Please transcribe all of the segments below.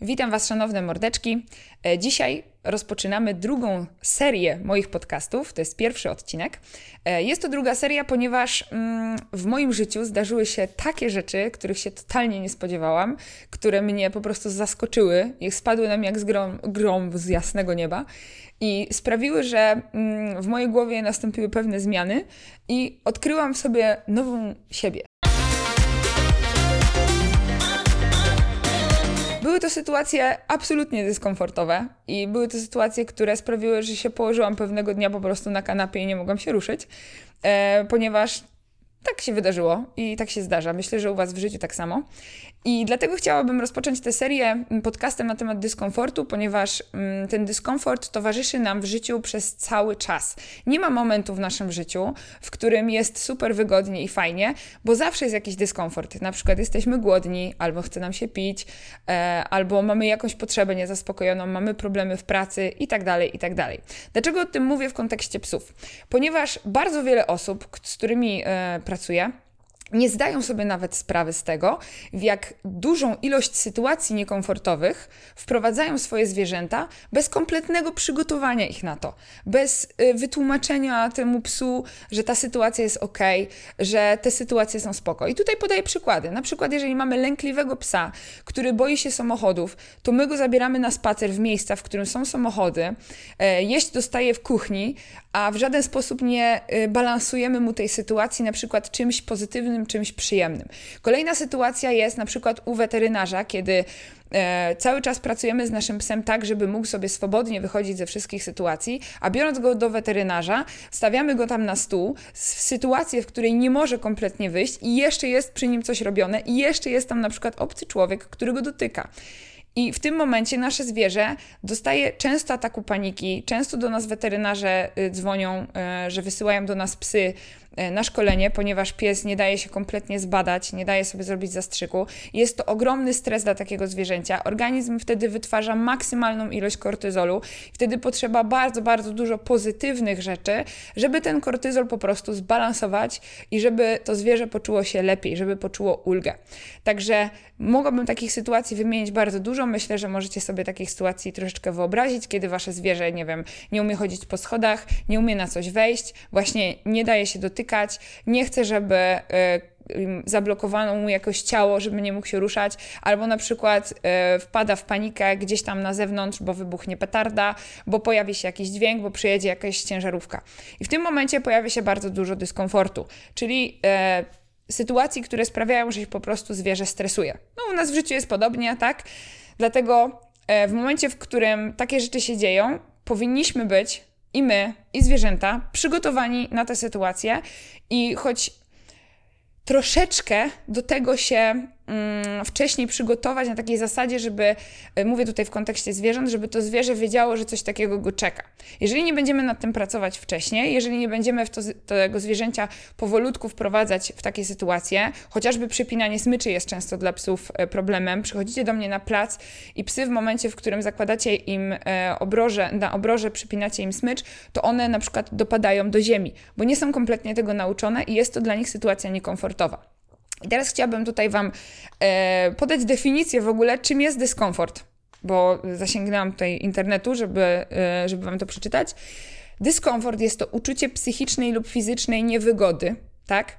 Witam Was, szanowne mordeczki. E, dzisiaj rozpoczynamy drugą serię moich podcastów. To jest pierwszy odcinek. E, jest to druga seria, ponieważ mm, w moim życiu zdarzyły się takie rzeczy, których się totalnie nie spodziewałam, które mnie po prostu zaskoczyły i spadły nam jak z grom, grom z jasnego nieba i sprawiły, że mm, w mojej głowie nastąpiły pewne zmiany i odkryłam w sobie nową siebie. To sytuacje absolutnie dyskomfortowe i były to sytuacje, które sprawiły, że się położyłam pewnego dnia po prostu na kanapie i nie mogłam się ruszyć, e, ponieważ tak się wydarzyło i tak się zdarza. Myślę, że u Was w życiu tak samo. I dlatego chciałabym rozpocząć tę serię podcastem na temat dyskomfortu, ponieważ mm, ten dyskomfort towarzyszy nam w życiu przez cały czas. Nie ma momentu w naszym życiu, w którym jest super wygodnie i fajnie, bo zawsze jest jakiś dyskomfort. Na przykład jesteśmy głodni, albo chce nam się pić, e, albo mamy jakąś potrzebę niezaspokojoną, mamy problemy w pracy i tak dalej, i tak dalej. Dlaczego o tym mówię w kontekście psów? Ponieważ bardzo wiele osób, z którymi e, pracuję, nie zdają sobie nawet sprawy z tego, w jak dużą ilość sytuacji niekomfortowych wprowadzają swoje zwierzęta bez kompletnego przygotowania ich na to, bez y, wytłumaczenia temu psu, że ta sytuacja jest ok, że te sytuacje są spoko. I tutaj podaję przykłady. Na przykład, jeżeli mamy lękliwego psa, który boi się samochodów, to my go zabieramy na spacer w miejsca, w którym są samochody, e, jeść dostaje w kuchni, a w żaden sposób nie y, balansujemy mu tej sytuacji na przykład czymś pozytywnym, czymś przyjemnym. Kolejna sytuacja jest na przykład u weterynarza, kiedy e, cały czas pracujemy z naszym psem tak, żeby mógł sobie swobodnie wychodzić ze wszystkich sytuacji, a biorąc go do weterynarza, stawiamy go tam na stół w sytuację, w której nie może kompletnie wyjść i jeszcze jest przy nim coś robione i jeszcze jest tam na przykład obcy człowiek, który go dotyka. I w tym momencie nasze zwierzę dostaje często ataku paniki, często do nas weterynarze y, dzwonią, y, że wysyłają do nas psy E, na szkolenie, ponieważ pies nie daje się kompletnie zbadać, nie daje sobie zrobić zastrzyku. Jest to ogromny stres dla takiego zwierzęcia. Organizm wtedy wytwarza maksymalną ilość kortyzolu. Wtedy potrzeba bardzo, bardzo dużo pozytywnych rzeczy, żeby ten kortyzol po prostu zbalansować i żeby to zwierzę poczuło się lepiej, żeby poczuło ulgę. Także mogłabym takich sytuacji wymienić bardzo dużo. Myślę, że możecie sobie takich sytuacji troszeczkę wyobrazić, kiedy wasze zwierzę, nie wiem, nie umie chodzić po schodach, nie umie na coś wejść, właśnie nie daje się dotykać nie chce, żeby y, zablokowano mu jakoś ciało, żeby nie mógł się ruszać, albo na przykład y, wpada w panikę gdzieś tam na zewnątrz, bo wybuchnie petarda, bo pojawi się jakiś dźwięk, bo przyjedzie jakaś ciężarówka. I w tym momencie pojawia się bardzo dużo dyskomfortu, czyli y, sytuacji, które sprawiają, że się po prostu zwierzę stresuje. No u nas w życiu jest podobnie, tak? Dlatego w momencie, w którym takie rzeczy się dzieją, powinniśmy być i my, i zwierzęta przygotowani na tę sytuację i choć troszeczkę do tego się wcześniej przygotować na takiej zasadzie, żeby, e, mówię tutaj w kontekście zwierząt, żeby to zwierzę wiedziało, że coś takiego go czeka. Jeżeli nie będziemy nad tym pracować wcześniej, jeżeli nie będziemy w to, tego zwierzęcia powolutku wprowadzać w takie sytuacje, chociażby przypinanie smyczy jest często dla psów e, problemem. Przychodzicie do mnie na plac i psy w momencie, w którym zakładacie im e, obroże, na obroże przypinacie im smycz, to one na przykład dopadają do ziemi, bo nie są kompletnie tego nauczone i jest to dla nich sytuacja niekomfortowa. I teraz chciałabym tutaj Wam e, podać definicję w ogóle, czym jest dyskomfort, bo zasięgnęłam tutaj internetu, żeby, e, żeby Wam to przeczytać. Dyskomfort jest to uczucie psychicznej lub fizycznej niewygody, tak?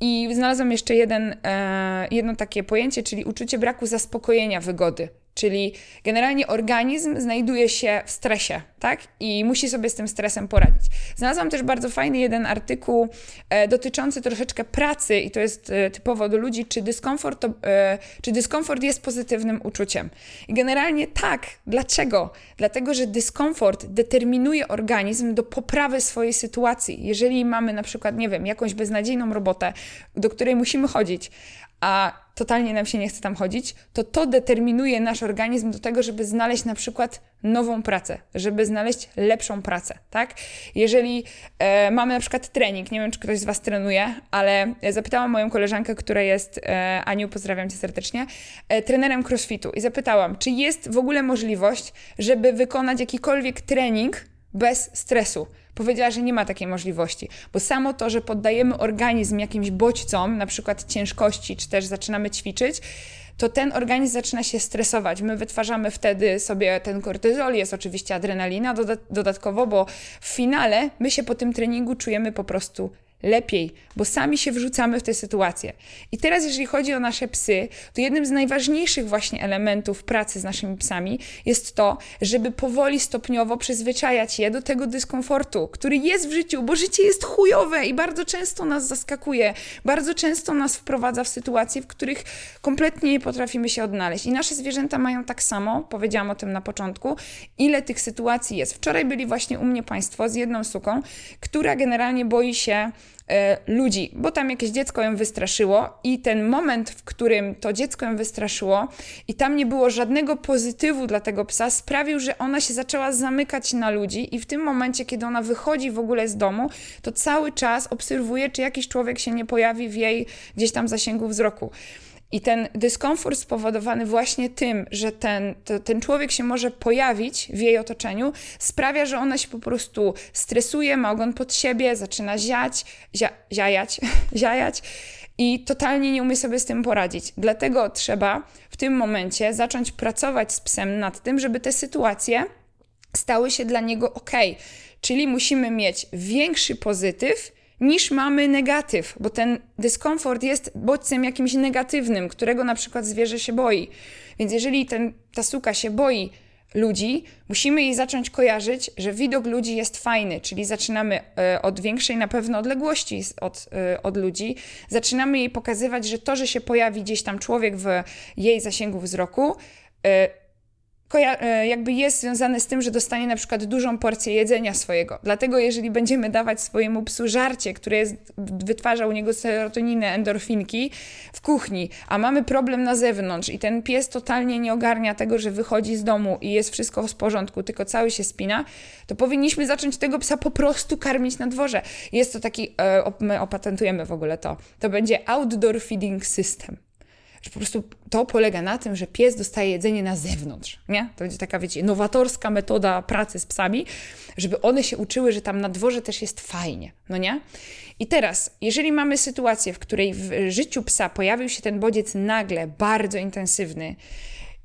I znalazłam jeszcze jeden, e, jedno takie pojęcie, czyli uczucie braku zaspokojenia wygody, Czyli generalnie organizm znajduje się w stresie, tak? I musi sobie z tym stresem poradzić. Znalazłam też bardzo fajny jeden artykuł e, dotyczący troszeczkę pracy, i to jest e, typowo do ludzi, czy dyskomfort, to, e, czy dyskomfort jest pozytywnym uczuciem. I generalnie tak. Dlaczego? Dlatego, że dyskomfort determinuje organizm do poprawy swojej sytuacji. Jeżeli mamy na przykład, nie wiem, jakąś beznadziejną robotę, do której musimy chodzić, a totalnie nam się nie chce tam chodzić, to to determinuje nasz organizm do tego, żeby znaleźć na przykład nową pracę, żeby znaleźć lepszą pracę, tak? Jeżeli e, mamy na przykład trening, nie wiem, czy ktoś z Was trenuje, ale zapytałam moją koleżankę, która jest, e, Aniu, pozdrawiam Cię serdecznie, e, trenerem crossfitu i zapytałam, czy jest w ogóle możliwość, żeby wykonać jakikolwiek trening bez stresu. Powiedziała, że nie ma takiej możliwości, bo samo to, że poddajemy organizm jakimś bodźcom, na przykład ciężkości, czy też zaczynamy ćwiczyć, to ten organizm zaczyna się stresować. My wytwarzamy wtedy sobie ten kortyzol, jest oczywiście adrenalina dodatkowo, bo w finale my się po tym treningu czujemy po prostu lepiej, bo sami się wrzucamy w tę sytuację. I teraz, jeżeli chodzi o nasze psy, to jednym z najważniejszych właśnie elementów pracy z naszymi psami jest to, żeby powoli, stopniowo przyzwyczajać je do tego dyskomfortu, który jest w życiu, bo życie jest chujowe i bardzo często nas zaskakuje, bardzo często nas wprowadza w sytuacje, w których kompletnie nie potrafimy się odnaleźć. I nasze zwierzęta mają tak samo, powiedziałam o tym na początku, ile tych sytuacji jest. Wczoraj byli właśnie u mnie Państwo z jedną suką, która generalnie boi się ludzi, bo tam jakieś dziecko ją wystraszyło i ten moment, w którym to dziecko ją wystraszyło i tam nie było żadnego pozytywu dla tego psa, sprawił, że ona się zaczęła zamykać na ludzi i w tym momencie, kiedy ona wychodzi w ogóle z domu, to cały czas obserwuje, czy jakiś człowiek się nie pojawi w jej gdzieś tam zasięgu wzroku. I ten dyskomfort spowodowany właśnie tym, że ten, to, ten człowiek się może pojawić w jej otoczeniu, sprawia, że ona się po prostu stresuje, ma ogon pod siebie, zaczyna ziać, zia, ziajać, ziajać i totalnie nie umie sobie z tym poradzić. Dlatego trzeba w tym momencie zacząć pracować z psem nad tym, żeby te sytuacje stały się dla niego ok. Czyli musimy mieć większy pozytyw niż mamy negatyw, bo ten dyskomfort jest bodźcem jakimś negatywnym, którego na przykład zwierzę się boi. Więc jeżeli ten, ta suka się boi ludzi, musimy jej zacząć kojarzyć, że widok ludzi jest fajny, czyli zaczynamy y, od większej na pewno odległości od, y, od ludzi, zaczynamy jej pokazywać, że to, że się pojawi gdzieś tam człowiek w jej zasięgu wzroku, E, jakby jest związane z tym, że dostanie na przykład dużą porcję jedzenia swojego. Dlatego jeżeli będziemy dawać swojemu psu żarcie, które jest, wytwarza u niego serotoninę, endorfinki w kuchni, a mamy problem na zewnątrz i ten pies totalnie nie ogarnia tego, że wychodzi z domu i jest wszystko w porządku, tylko cały się spina, to powinniśmy zacząć tego psa po prostu karmić na dworze. Jest to taki, e, my opatentujemy w ogóle to, to będzie outdoor feeding system że po prostu to polega na tym, że pies dostaje jedzenie na zewnątrz, nie? To będzie taka, wiecie, nowatorska metoda pracy z psami, żeby one się uczyły, że tam na dworze też jest fajnie, no nie? I teraz, jeżeli mamy sytuację, w której w życiu psa pojawił się ten bodziec nagle, bardzo intensywny,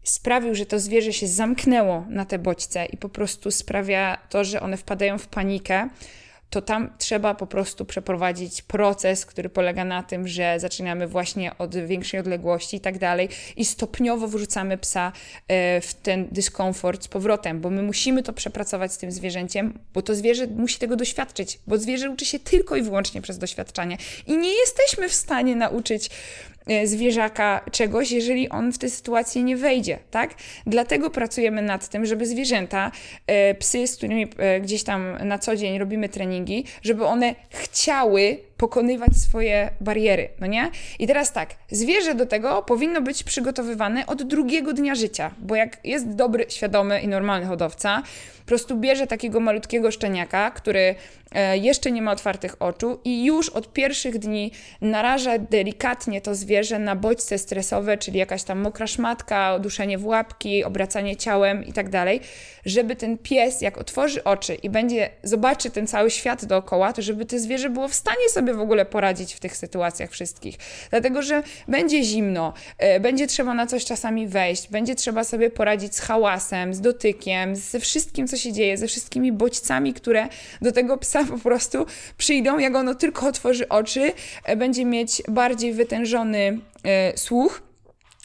sprawił, że to zwierzę się zamknęło na te bodźce i po prostu sprawia to, że one wpadają w panikę, to tam trzeba po prostu przeprowadzić proces, który polega na tym, że zaczynamy właśnie od większej odległości i tak dalej i stopniowo wrzucamy psa e, w ten dyskomfort z powrotem, bo my musimy to przepracować z tym zwierzęciem, bo to zwierzę musi tego doświadczyć, bo zwierzę uczy się tylko i wyłącznie przez doświadczanie i nie jesteśmy w stanie nauczyć zwierzaka czegoś, jeżeli on w tę sytuację nie wejdzie, tak? Dlatego pracujemy nad tym, żeby zwierzęta, e, psy, z którymi e, gdzieś tam na co dzień robimy treningi, żeby one chciały pokonywać swoje bariery, no nie? I teraz tak, zwierzę do tego powinno być przygotowywane od drugiego dnia życia, bo jak jest dobry, świadomy i normalny hodowca, po prostu bierze takiego malutkiego szczeniaka, który e, jeszcze nie ma otwartych oczu i już od pierwszych dni naraża delikatnie to zwierzę na bodźce stresowe, czyli jakaś tam mokra szmatka, duszenie w łapki, obracanie ciałem i tak dalej, żeby ten pies, jak otworzy oczy i będzie, zobaczy ten cały świat dookoła, to żeby to zwierzę było w stanie sobie w ogóle poradzić w tych sytuacjach wszystkich. Dlatego, że będzie zimno, e, będzie trzeba na coś czasami wejść, będzie trzeba sobie poradzić z hałasem, z dotykiem, ze wszystkim, co się dzieje, ze wszystkimi bodźcami, które do tego psa po prostu przyjdą, jak ono tylko otworzy oczy, e, będzie mieć bardziej wytężony e, słuch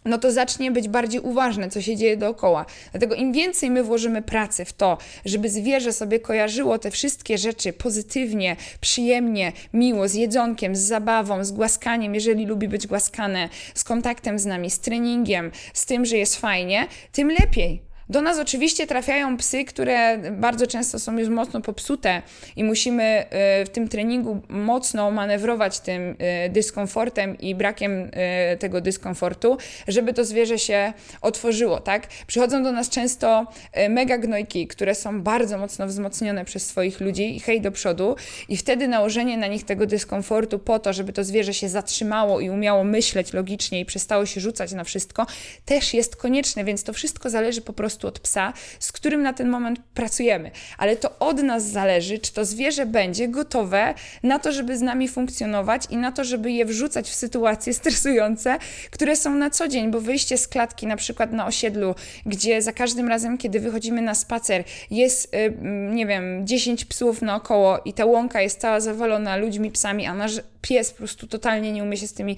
no to zacznie być bardziej uważne, co się dzieje dookoła. Dlatego im więcej my włożymy pracy w to, żeby zwierzę sobie kojarzyło te wszystkie rzeczy pozytywnie, przyjemnie, miło, z jedzonkiem, z zabawą, z głaskaniem, jeżeli lubi być głaskane, z kontaktem z nami, z treningiem, z tym, że jest fajnie, tym lepiej. Do nas oczywiście trafiają psy, które bardzo często są już mocno popsute i musimy e, w tym treningu mocno manewrować tym e, dyskomfortem i brakiem e, tego dyskomfortu, żeby to zwierzę się otworzyło, tak? Przychodzą do nas często mega gnojki, które są bardzo mocno wzmocnione przez swoich ludzi i hej do przodu i wtedy nałożenie na nich tego dyskomfortu po to, żeby to zwierzę się zatrzymało i umiało myśleć logicznie i przestało się rzucać na wszystko, też jest konieczne, więc to wszystko zależy po prostu prostu od psa, z którym na ten moment pracujemy. Ale to od nas zależy, czy to zwierzę będzie gotowe na to, żeby z nami funkcjonować i na to, żeby je wrzucać w sytuacje stresujące, które są na co dzień, bo wyjście z klatki na przykład na osiedlu, gdzie za każdym razem, kiedy wychodzimy na spacer, jest, y, nie wiem, 10 psów naokoło i ta łąka jest cała zawalona ludźmi, psami, a nasz pies po prostu totalnie nie umie się z tymi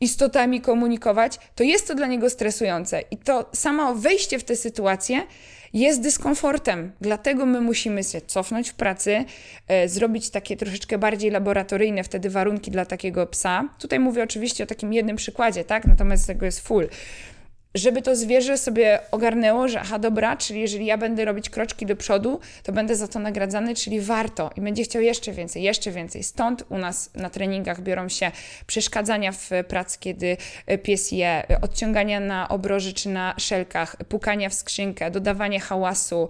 istotami komunikować, to jest to dla niego stresujące. I to samo wejście w tę sytuację jest dyskomfortem. Dlatego my musimy się cofnąć w pracy, e, zrobić takie troszeczkę bardziej laboratoryjne wtedy warunki dla takiego psa. Tutaj mówię oczywiście o takim jednym przykładzie, tak? Natomiast tego jest full żeby to zwierzę sobie ogarnęło, że aha, dobra, czyli jeżeli ja będę robić kroczki do przodu, to będę za to nagradzany, czyli warto i będzie chciał jeszcze więcej, jeszcze więcej. Stąd u nas na treningach biorą się przeszkadzania w pracy, kiedy pies je, odciągania na obroży czy na szelkach, pukania w skrzynkę, dodawanie hałasu,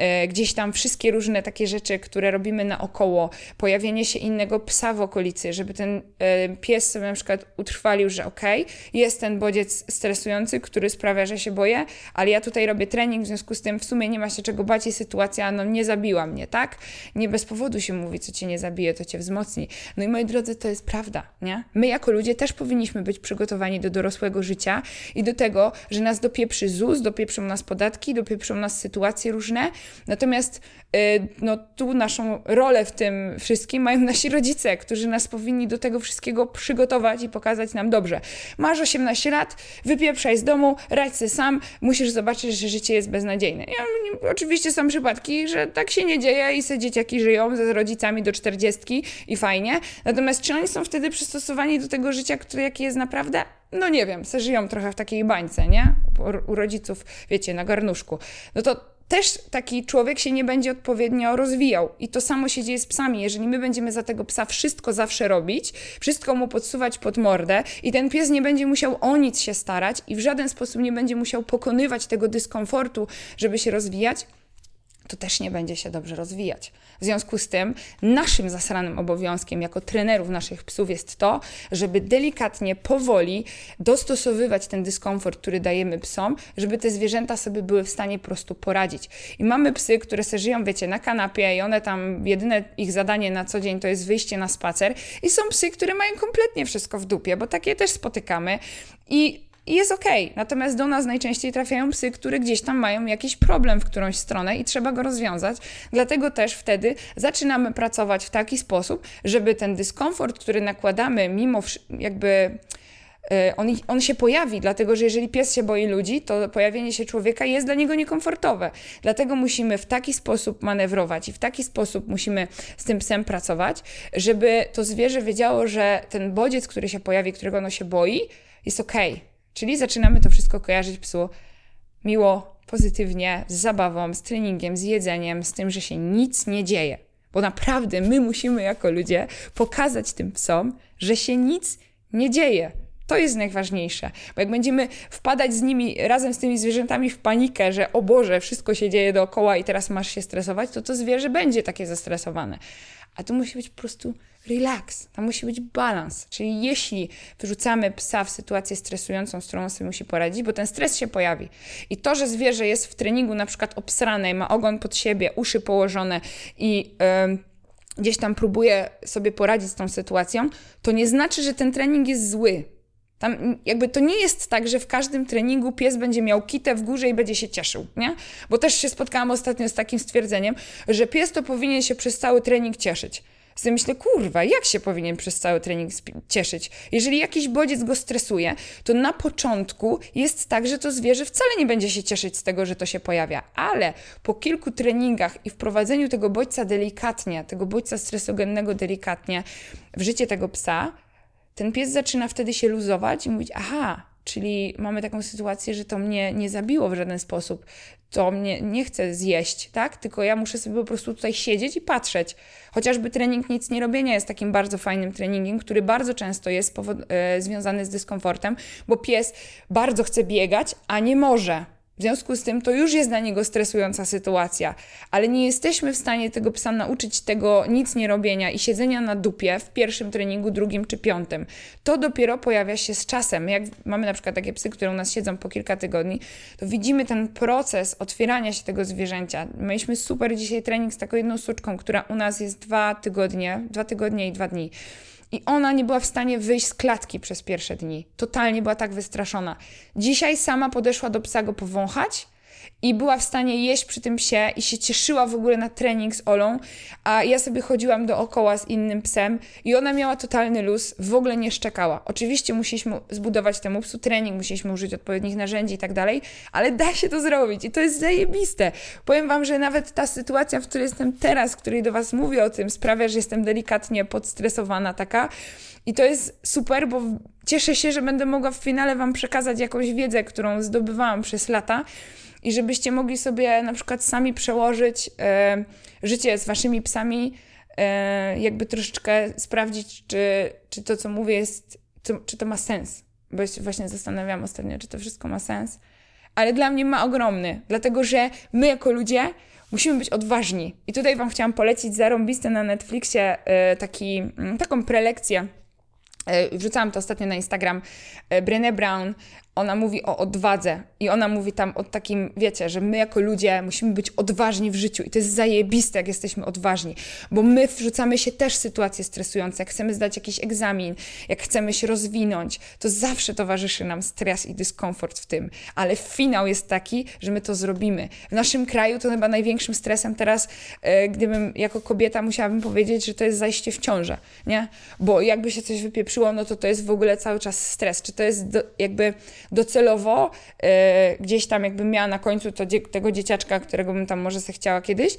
E, gdzieś tam wszystkie różne takie rzeczy, które robimy naokoło, pojawienie się innego psa w okolicy, żeby ten e, pies sobie na przykład utrwalił, że okej, okay, jest ten bodziec stresujący, który sprawia, że się boję, ale ja tutaj robię trening, w związku z tym w sumie nie ma się czego bać i sytuacja no, nie zabiła mnie, tak? Nie bez powodu się mówi, co cię nie zabije, to cię wzmocni. No i moi drodzy, to jest prawda, nie? My jako ludzie też powinniśmy być przygotowani do dorosłego życia i do tego, że nas dopieprzy ZUS, dopieprzą nas podatki, dopieprzą nas sytuacje różne, Natomiast y, no, tu naszą rolę w tym wszystkim mają nasi rodzice, którzy nas powinni do tego wszystkiego przygotować i pokazać nam dobrze. Masz 18 lat, wypieprzaj z domu, radź sobie sam, musisz zobaczyć, że życie jest beznadziejne. Ja, oczywiście są przypadki, że tak się nie dzieje i se dzieciaki żyją ze rodzicami do 40 i fajnie. Natomiast czy oni są wtedy przystosowani do tego życia, które jakie jest naprawdę? No nie wiem, se żyją trochę w takiej bańce, nie? U rodziców, wiecie, na garnuszku. No to też taki człowiek się nie będzie odpowiednio rozwijał. I to samo się dzieje z psami. Jeżeli my będziemy za tego psa wszystko zawsze robić, wszystko mu podsuwać pod mordę i ten pies nie będzie musiał o nic się starać i w żaden sposób nie będzie musiał pokonywać tego dyskomfortu, żeby się rozwijać, to też nie będzie się dobrze rozwijać. W związku z tym naszym zasranym obowiązkiem jako trenerów naszych psów jest to, żeby delikatnie, powoli dostosowywać ten dyskomfort, który dajemy psom, żeby te zwierzęta sobie były w stanie po prostu poradzić. I mamy psy, które se żyją, wiecie, na kanapie i one tam, jedyne ich zadanie na co dzień to jest wyjście na spacer i są psy, które mają kompletnie wszystko w dupie, bo takie też spotykamy i i jest ok. Natomiast do nas najczęściej trafiają psy, które gdzieś tam mają jakiś problem w którąś stronę i trzeba go rozwiązać. Dlatego też wtedy zaczynamy pracować w taki sposób, żeby ten dyskomfort, który nakładamy, mimo jakby y, on, on się pojawi, dlatego że jeżeli pies się boi ludzi, to pojawienie się człowieka jest dla niego niekomfortowe. Dlatego musimy w taki sposób manewrować i w taki sposób musimy z tym psem pracować, żeby to zwierzę wiedziało, że ten bodziec, który się pojawi, którego ono się boi, jest ok, Czyli zaczynamy to wszystko kojarzyć psu miło, pozytywnie, z zabawą, z treningiem, z jedzeniem, z tym, że się nic nie dzieje. Bo naprawdę my musimy jako ludzie pokazać tym psom, że się nic nie dzieje. To jest najważniejsze, bo jak będziemy wpadać z nimi razem z tymi zwierzętami w panikę, że o Boże, wszystko się dzieje dookoła i teraz masz się stresować, to to zwierzę będzie takie zestresowane. A tu musi być po prostu relax, tam musi być balans. Czyli jeśli wyrzucamy psa w sytuację stresującą, z którą on sobie musi poradzić, bo ten stres się pojawi. I to, że zwierzę jest w treningu na przykład obsrane, ma ogon pod siebie, uszy położone i yy, gdzieś tam próbuje sobie poradzić z tą sytuacją, to nie znaczy, że ten trening jest zły. Tam jakby to nie jest tak, że w każdym treningu pies będzie miał kitę w górze i będzie się cieszył, nie? Bo też się spotkałam ostatnio z takim stwierdzeniem, że pies to powinien się przez cały trening cieszyć. Sobie myślę, kurwa, jak się powinien przez cały trening cieszyć? Jeżeli jakiś bodziec go stresuje, to na początku jest tak, że to zwierzę wcale nie będzie się cieszyć z tego, że to się pojawia, ale po kilku treningach i wprowadzeniu tego bodźca delikatnie, tego bodźca stresogennego delikatnie w życie tego psa, ten pies zaczyna wtedy się luzować i mówić: Aha, czyli mamy taką sytuację, że to mnie nie zabiło w żaden sposób, to mnie nie chce zjeść, tak? Tylko ja muszę sobie po prostu tutaj siedzieć i patrzeć. Chociażby trening nic nie robienia jest takim bardzo fajnym treningiem, który bardzo często jest e, związany z dyskomfortem, bo pies bardzo chce biegać, a nie może W związku z tym to już jest dla niego stresująca sytuacja, ale nie jesteśmy w stanie tego psa nauczyć tego nic nie robienia i siedzenia na dupie w pierwszym treningu, drugim czy piątym. To dopiero pojawia się z czasem. Jak mamy na przykład takie psy, które u nas siedzą po kilka tygodni, to widzimy ten proces otwierania się tego zwierzęcia. Mieliśmy super dzisiaj trening z taką jedną suczką, która u nas jest dwa tygodnie, dwa tygodnie i dwa dni. I ona nie była w stanie wyjść z klatki przez pierwsze dni. Totalnie była tak wystraszona. Dzisiaj sama podeszła do psa go powąchać i była w stanie jeść przy tym psie i się cieszyła w ogóle na trening z Olą, a ja sobie chodziłam dookoła z innym psem i ona miała totalny luz, w ogóle nie szczekała. Oczywiście musieliśmy zbudować temu psu trening, musieliśmy użyć odpowiednich narzędzi i tak dalej, ale da się to zrobić i to jest zajebiste. Powiem Wam, że nawet ta sytuacja, w której jestem teraz, w której do Was mówię o tym, sprawia, że jestem delikatnie podstresowana taka i to jest super, bo cieszę się, że będę mogła w finale Wam przekazać jakąś wiedzę, którą zdobywałam przez lata, i żebyście mogli sobie na przykład sami przełożyć e, życie z waszymi psami, e, jakby troszeczkę sprawdzić, czy, czy to, co mówię, jest, to, czy to ma sens. Bo się właśnie zastanawiam ostatnio, czy to wszystko ma sens. Ale dla mnie ma ogromny, dlatego że my jako ludzie musimy być odważni. I tutaj Wam chciałam polecić zarąbiste na Netflixie e, taki, taką prelekcję. E, wrzucałam to ostatnio na Instagram. E, Brené Brown ona mówi o odwadze i ona mówi tam o takim, wiecie, że my jako ludzie musimy być odważni w życiu i to jest zajebiste, jak jesteśmy odważni, bo my wrzucamy się też w sytuacje stresujące, jak chcemy zdać jakiś egzamin, jak chcemy się rozwinąć, to zawsze towarzyszy nam stres i dyskomfort w tym, ale finał jest taki, że my to zrobimy. W naszym kraju to chyba największym stresem teraz, e, gdybym jako kobieta musiałabym powiedzieć, że to jest zajście w ciążę, nie? Bo jakby się coś wypieprzyło, no to to jest w ogóle cały czas stres, czy to jest do, jakby docelowo e, gdzieś tam jakbym miała na końcu to, tego dzieciaczka, którego bym tam może chciała kiedyś,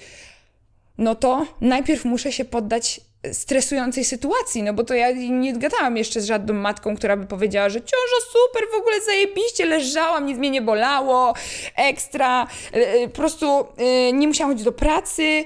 no to najpierw muszę się poddać stresującej sytuacji, no bo to ja nie gadałam jeszcze z żadną matką, która by powiedziała, że ciąża super, w ogóle zajebiście, leżałam, nic mnie nie bolało, ekstra, e, po prostu e, nie musiałam chodzić do pracy,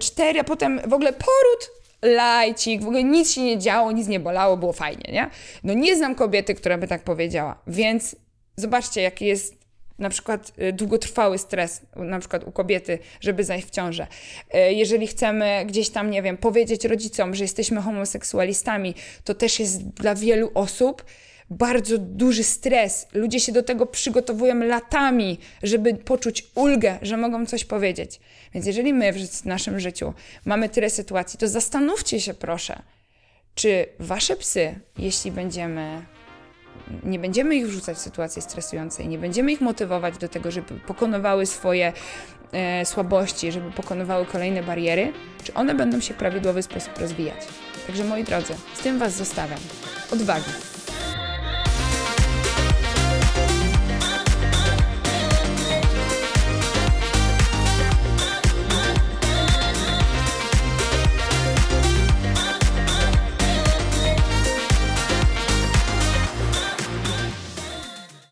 cztery, a potem w ogóle poród, lajcik, w ogóle nic się nie działo, nic nie bolało, było fajnie, nie? No nie znam kobiety, która by tak powiedziała, więc zobaczcie, jaki jest na przykład y, długotrwały stres, na przykład u kobiety, żeby zajść w ciążę. Y, jeżeli chcemy gdzieś tam, nie wiem, powiedzieć rodzicom, że jesteśmy homoseksualistami, to też jest dla wielu osób bardzo duży stres. Ludzie się do tego przygotowują latami, żeby poczuć ulgę, że mogą coś powiedzieć. Więc jeżeli my w naszym życiu mamy tyle sytuacji, to zastanówcie się proszę, czy wasze psy, jeśli będziemy nie będziemy ich wrzucać w sytuacje stresujące i nie będziemy ich motywować do tego, żeby pokonywały swoje e, słabości, żeby pokonywały kolejne bariery, czy one będą się w prawidłowy sposób rozwijać. Także moi drodzy, z tym Was zostawiam. Odwagi.